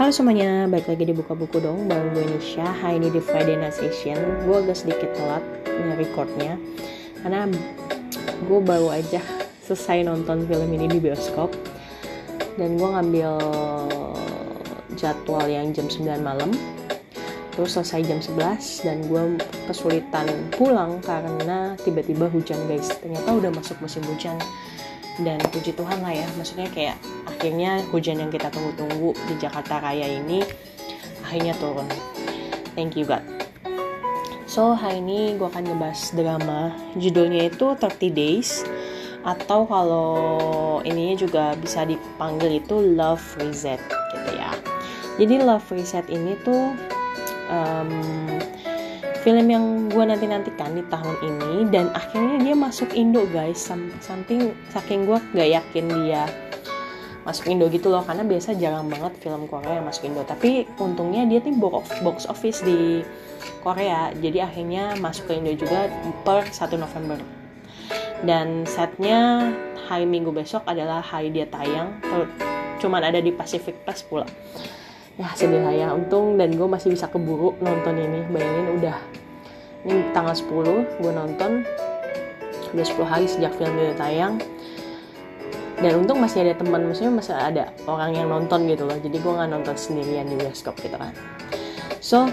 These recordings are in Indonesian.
Halo semuanya, balik lagi di Buka Buku dong Bareng gue Nisha, hari ini di Friday Night Session. Gue agak sedikit telat nge-recordnya Karena gue baru aja selesai nonton film ini di bioskop. Dan gue ngambil jadwal yang jam 9 malam Terus selesai jam 11 dan gue kesulitan pulang karena tiba-tiba hujan guys. Ternyata udah masuk musim hujan dan puji Tuhan lah ya maksudnya kayak akhirnya hujan yang kita tunggu-tunggu di Jakarta Raya ini akhirnya turun. Thank you God. So hari ini gue akan ngebahas drama. Judulnya itu 30 Days. Atau kalau ininya juga bisa dipanggil itu Love Reset gitu ya. Jadi Love Reset ini tuh um, film yang gue nanti nantikan di tahun ini dan akhirnya dia masuk Indo guys. Samping saking gue gak yakin dia masuk Indo gitu loh karena biasa jarang banget film Korea yang masuk Indo. Tapi untungnya dia tuh box office di Korea jadi akhirnya masuk ke Indo juga per 1 November. Dan setnya hari Minggu besok adalah hari dia tayang cuman ada di Pacific Plus pula ya sedih ya. Untung dan gue masih bisa keburu nonton ini. Bayangin udah ini tanggal 10 gue nonton. Udah 10 hari sejak film ini tayang. Dan untung masih ada teman maksudnya masih ada orang yang nonton gitu loh. Jadi gue nggak nonton sendirian di bioskop gitu kan. So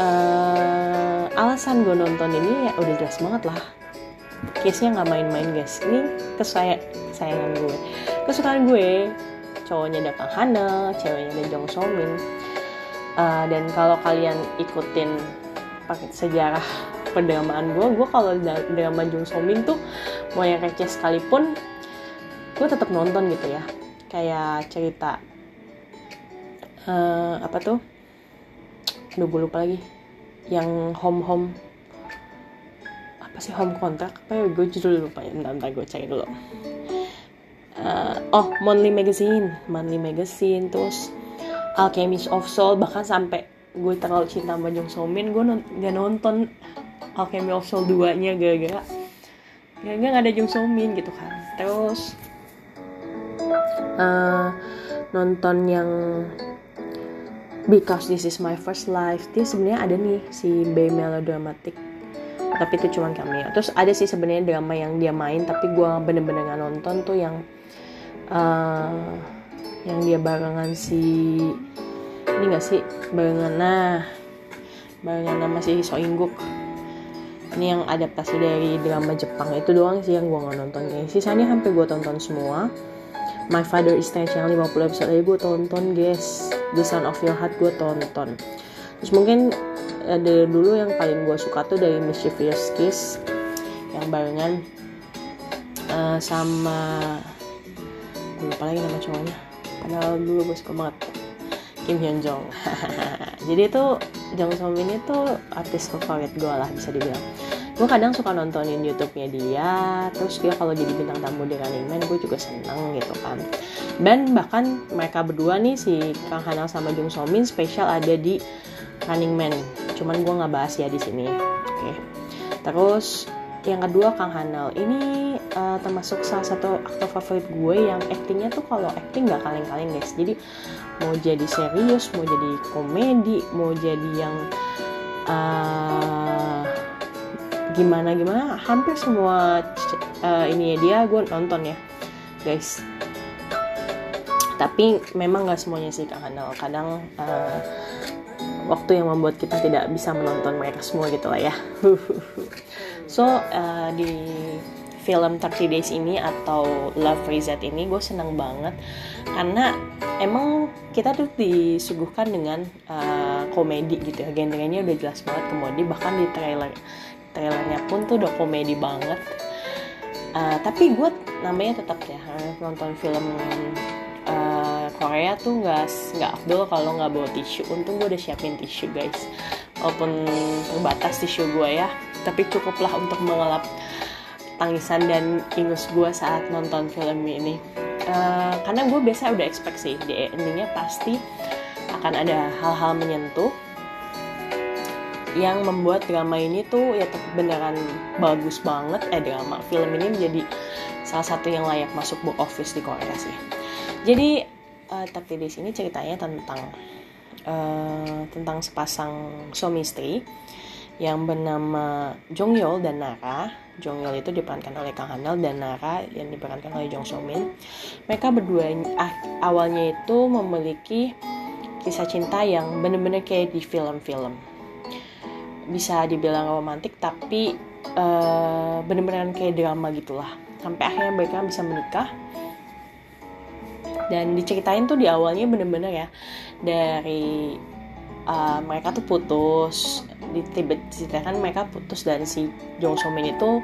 uh, alasan gue nonton ini ya udah jelas banget lah. Case nya nggak main-main guys. Ini kesayangan gue. Kesukaan gue cowoknya ada Kang Hana, ceweknya ada Jong So Min. Uh, dan kalau kalian ikutin pakai sejarah perdramaan gue, gue kalau drama Jong So Min tuh mau yang receh sekalipun, gue tetap nonton gitu ya. Kayak cerita uh, apa tuh? Duh gue lupa lagi. Yang home home apa sih home kontrak apa ya gue judul lupa ya bentar, bentar gue cari dulu uh, oh monthly magazine. Monthly magazine terus Alchemist of Soul. Bahkan sampai gue terlalu cinta sama Jung So Min gue non gak nonton Alchemy of Soul 2 nya gara-gara gara-gara gak ada Jung So Min gitu kan. Terus uh, nonton yang Because This Is My First Life dia sebenarnya ada nih si B melodramatic tapi itu cuma cameo. Terus ada sih sebenarnya drama yang dia main tapi gue bener-bener gak nonton tuh yang uh, yang dia barengan si ini gak sih? Barengan nah barengan sama si Soingguk ini yang adaptasi dari drama Jepang. Itu doang sih yang gue nggak nonton. Guys sisanya hampir gue tonton semua. My Father is Dead yang 50 episode aja gue tonton guys. The Sound of Your Heart gue tonton. Terus mungkin ada dulu yang paling gue suka tuh dari Mischievous Kiss yang barengan uh, sama lupa lagi nama cowoknya. Padahal dulu gue suka banget Kim Hyun Jong. Jadi itu Jong So Min itu artis favorit gue lah bisa dibilang. Gue kadang suka nontonin YouTube-nya dia terus dia kalau jadi bintang tamu di Running Man gue juga seneng gitu kan. Dan bahkan mereka berdua nih si Kang Hanal sama Jung So Min spesial ada di Running Man. Cuman gue nggak bahas ya di sini. Oke. Okay. terus yang kedua Kang Hanal ini uh, termasuk salah satu aktor favorit gue yang aktingnya tuh kalau akting nggak kaleng-kaleng guys. Jadi mau jadi serius mau jadi komedi mau jadi yang uh, gimana gimana hampir semua uh, ini ya dia gue nonton ya guys. Tapi memang nggak semuanya sih Kang Hanal kadang uh, waktu yang membuat kita tidak bisa menonton mereka semua gitu lah ya so uh, di film 30 Days ini atau Love Reset ini gue seneng banget. Karena emang kita tuh disuguhkan dengan uh, komedi gitu ya. Genrenya udah jelas banget komedi bahkan di trailer trailernya pun tuh udah komedi banget. Uh, tapi gue namanya tetap ya nonton film uh, Korea tuh nggak nggak afdol kalau nggak bawa tisu. Untung gue udah siapin tisu guys. Walaupun terbatas tisu gue ya tapi cukuplah untuk mengelap tangisan dan ingus gue saat nonton film ini. Uh, karena gue biasa udah expect sih di endingnya pasti akan ada hal-hal menyentuh yang membuat drama ini tuh ya beneran bagus banget. Eh drama film ini menjadi salah satu yang layak masuk box office di Korea sih. Jadi uh, tapi di sini ceritanya tentang uh, tentang sepasang suami istri yang bernama Jong Yol dan Nara. Jong Yol itu diperankan oleh Kang Hanel dan Nara yang diperankan oleh Jong So Min. Mereka berdua ah, awalnya itu memiliki kisah cinta yang bener-bener kayak di film-film. Bisa dibilang romantik tapi uh, bener-bener kayak drama gitulah. Sampai akhirnya mereka bisa menikah. Dan diceritain tuh di awalnya bener-bener ya dari uh, mereka tuh putus diceritakan mereka putus dan si Jong So Min itu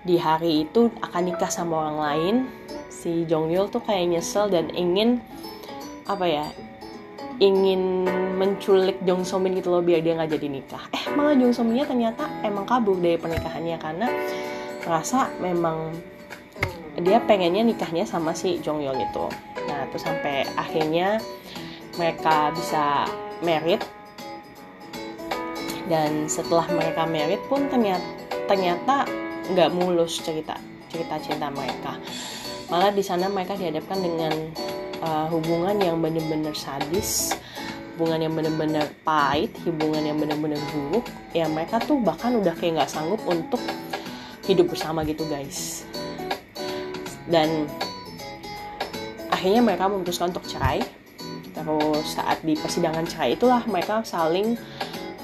di hari itu akan nikah sama orang lain. Si Jong Yul tuh kayak nyesel dan ingin apa ya ingin menculik Jong So Min gitu loh biar dia nggak jadi nikah. Eh malah Jong So Minnya ternyata emang kabur dari pernikahannya karena merasa memang dia pengennya nikahnya sama si Jong Yul itu. Nah terus sampai akhirnya mereka bisa merit dan setelah mereka merit pun ternyata ternyata nggak mulus cerita cerita cinta mereka. Malah di sana mereka dihadapkan dengan uh, hubungan yang benar-benar sadis hubungan yang benar-benar pahit hubungan yang benar-benar buruk ya mereka tuh bahkan udah kayak nggak sanggup untuk hidup bersama gitu guys. Dan akhirnya mereka memutuskan untuk cerai. Terus saat di persidangan cerai itulah mereka saling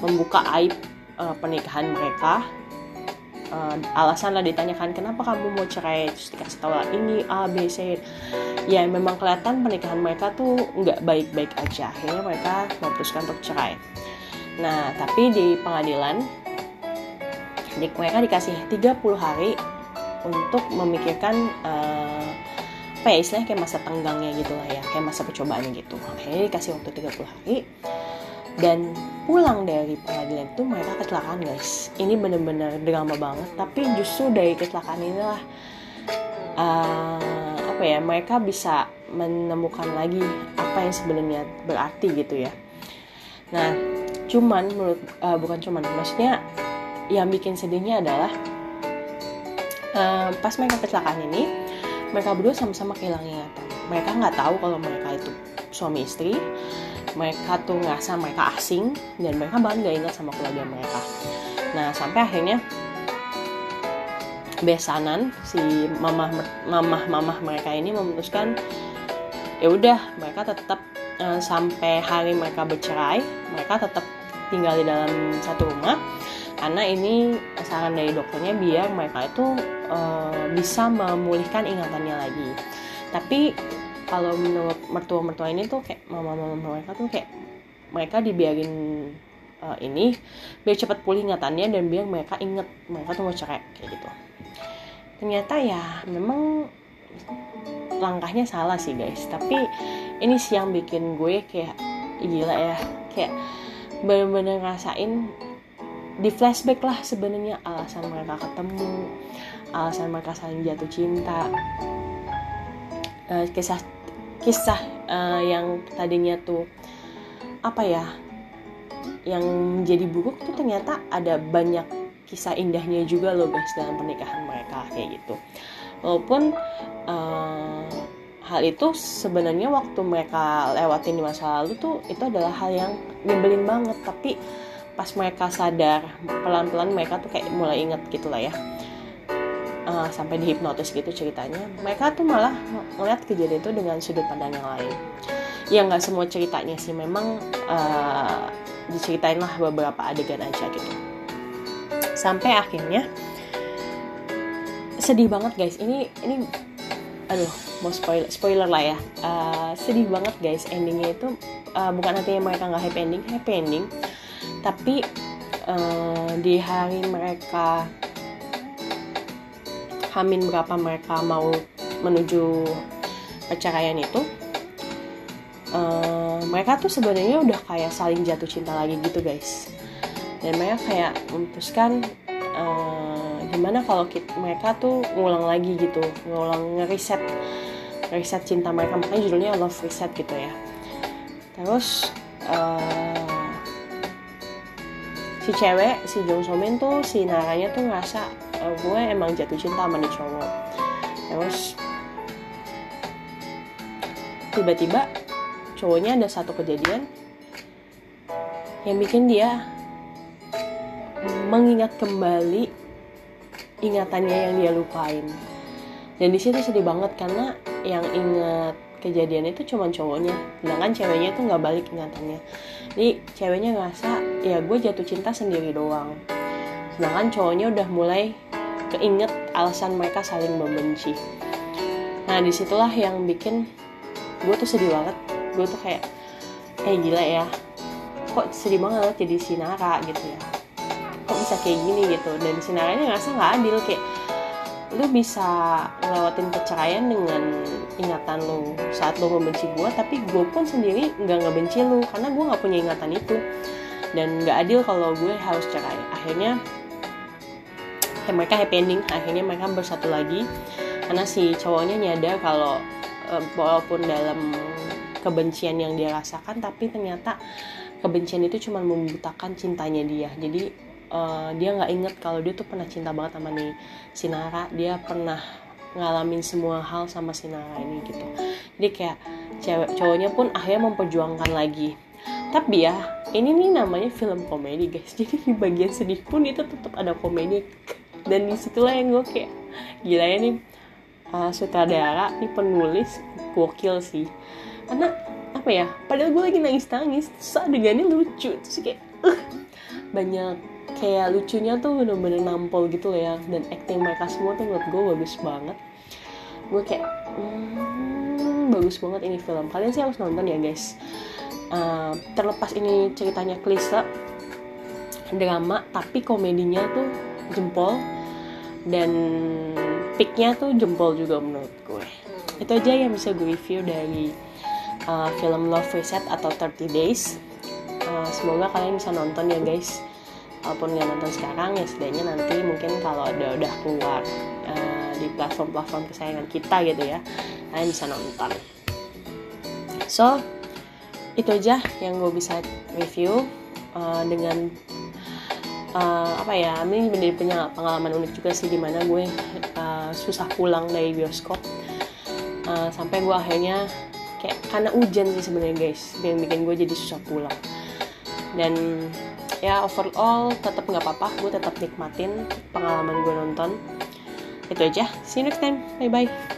membuka aib uh, pernikahan mereka. Uh, alasan lah ditanyakan kenapa kamu mau cerai? Terus dikasih tahu ini A B C. Ya memang kelihatan pernikahan mereka tuh nggak baik-baik aja. Akhirnya mereka memutuskan untuk cerai. Nah tapi di pengadilan di, mereka dikasih 30 hari untuk memikirkan uh, apa ya istilahnya kayak masa tenggangnya gitu lah ya kayak masa percobaannya gitu. Akhirnya dikasih waktu 30 hari dan pulang dari pengadilan itu mereka kecelakaan guys. Ini bener-bener drama banget. Tapi justru dari kecelakaan inilah uh, apa ya mereka bisa menemukan lagi apa yang sebenarnya berarti gitu ya. Nah cuman menurut uh, bukan cuman maksudnya yang bikin sedihnya adalah uh, pas mereka kecelakaan ini mereka berdua sama-sama kehilangan ingatan. Mereka nggak tahu kalau mereka itu suami istri mereka tuh ngerasa mereka asing dan mereka bahkan gak ingat sama keluarga mereka. Nah sampai akhirnya besanan si mamah mamah mamah mereka ini memutuskan ya udah mereka tetap uh, sampai hari mereka bercerai mereka tetap tinggal di dalam satu rumah karena ini saran dari dokternya biar mereka itu uh, bisa memulihkan ingatannya lagi. Tapi kalau menurut mertua-mertua ini tuh kayak mama-mama mereka tuh kayak mereka dibiarin uh, ini biar cepat pulih ingatannya dan biar mereka inget mereka tuh mau cerai kayak gitu. Ternyata ya memang langkahnya salah sih guys. Tapi ini sih yang bikin gue kayak gila ya kayak bener-bener ngerasain di flashback lah sebenarnya alasan mereka ketemu alasan mereka saling jatuh cinta. Uh, kisah kisah uh, yang tadinya tuh apa ya yang jadi buruk tuh ternyata ada banyak kisah indahnya juga loh guys dalam pernikahan mereka kayak gitu. Walaupun uh, hal itu sebenarnya waktu mereka lewatin di masa lalu tuh itu adalah hal yang nyebelin banget. Tapi pas mereka sadar pelan-pelan mereka tuh kayak mulai inget gitu lah ya uh, sampai dihipnotis gitu ceritanya. Mereka tuh malah ngeliat kejadian itu dengan sudut pandang yang lain. Ya nggak semua ceritanya sih. Memang uh, diceritain lah beberapa adegan aja gitu. Sampai akhirnya sedih banget guys. Ini ini aduh mau spoiler spoiler lah ya. Uh, sedih banget guys endingnya itu. Uh, bukan artinya mereka nggak happy ending happy ending. Tapi uh, di hari mereka hamin berapa mereka mau menuju perceraian itu uh, mereka tuh sebenarnya udah kayak saling jatuh cinta lagi gitu guys. Dan mereka kayak memutuskan uh, gimana kalau kita, mereka tuh ngulang lagi gitu ngulang ngeriset ngeriset cinta mereka. Makanya judulnya love reset gitu ya. Terus uh, si cewek si Jong So Min tuh si naranya tuh ngerasa uh, gue emang jatuh cinta sama nih cowok. Terus tiba-tiba cowoknya ada satu kejadian yang bikin dia mengingat kembali ingatannya yang dia lupain. Dan di situ sedih banget karena yang ingat kejadian itu cuma cowoknya. Sedangkan ceweknya itu nggak balik ingatannya. Jadi ceweknya ngerasa ya gue jatuh cinta sendiri doang. Sedangkan cowoknya udah mulai keinget alasan mereka saling membenci. Nah di situlah yang bikin gue tuh sedih banget. Gue tuh kayak eh gila ya kok sedih banget jadi sinara gitu ya. Kok bisa kayak gini? gitu. Dan sinaranya ngerasa nggak adil kayak lu bisa ngelewatin perceraian dengan ingatan lu saat lu membenci gue tapi gue pun sendiri nggak ngebenci lu karena gue nggak punya ingatan itu. Dan nggak adil kalau gue harus cerai. Akhirnya ya mereka happy ending akhirnya mereka bersatu lagi. Karena si cowoknya nyadar kalau uh, walaupun dalam kebencian yang dia rasakan tapi ternyata kebencian itu cuma membutakan cintanya dia. Jadi uh, dia nggak inget kalau dia tuh pernah cinta banget sama nih Sinara dia pernah ngalamin semua hal sama Sinara ini gitu. Jadi kayak cewek cowoknya pun akhirnya memperjuangkan lagi. Tapi ya ini nih namanya film komedi guys. Jadi di bagian sedih pun itu tetap ada komedi dan di situlah yang gue kayak gila ya nih uh, sutradara nih penulis gokil sih. Karena apa ya padahal gue lagi nangis nangis terus adegannya lucu terus kayak uh, banyak kayak lucunya tuh bener-bener nampol gitu loh ya. Dan acting mereka semua tuh menurut gue bagus banget. Gue kayak hmm, bagus banget ini film. Kalian sih harus nonton ya guys. Uh, terlepas ini ceritanya klise drama tapi komedinya tuh jempol dan picknya tuh jempol juga menurut gue. Itu aja yang bisa gue review dari uh, film Love Reset atau 30 Days. Uh, semoga kalian bisa nonton ya guys. Walaupun nggak nonton sekarang ya setidaknya nanti mungkin kalau udah udah keluar uh, di platform-platform kesayangan kita gitu ya kalian bisa nonton. So itu aja yang gue bisa review uh, dengan uh, apa ya ini menjadi pengalaman unik juga sih di mana gue uh, susah pulang dari bioskop. Uh, sampai gue akhirnya kayak karena hujan sih sebenarnya guys yang bikin gue jadi susah pulang. Dan ya overall tetap nggak apa-apa gue tetap nikmatin pengalaman gue nonton. Itu aja. See you next time. Bye bye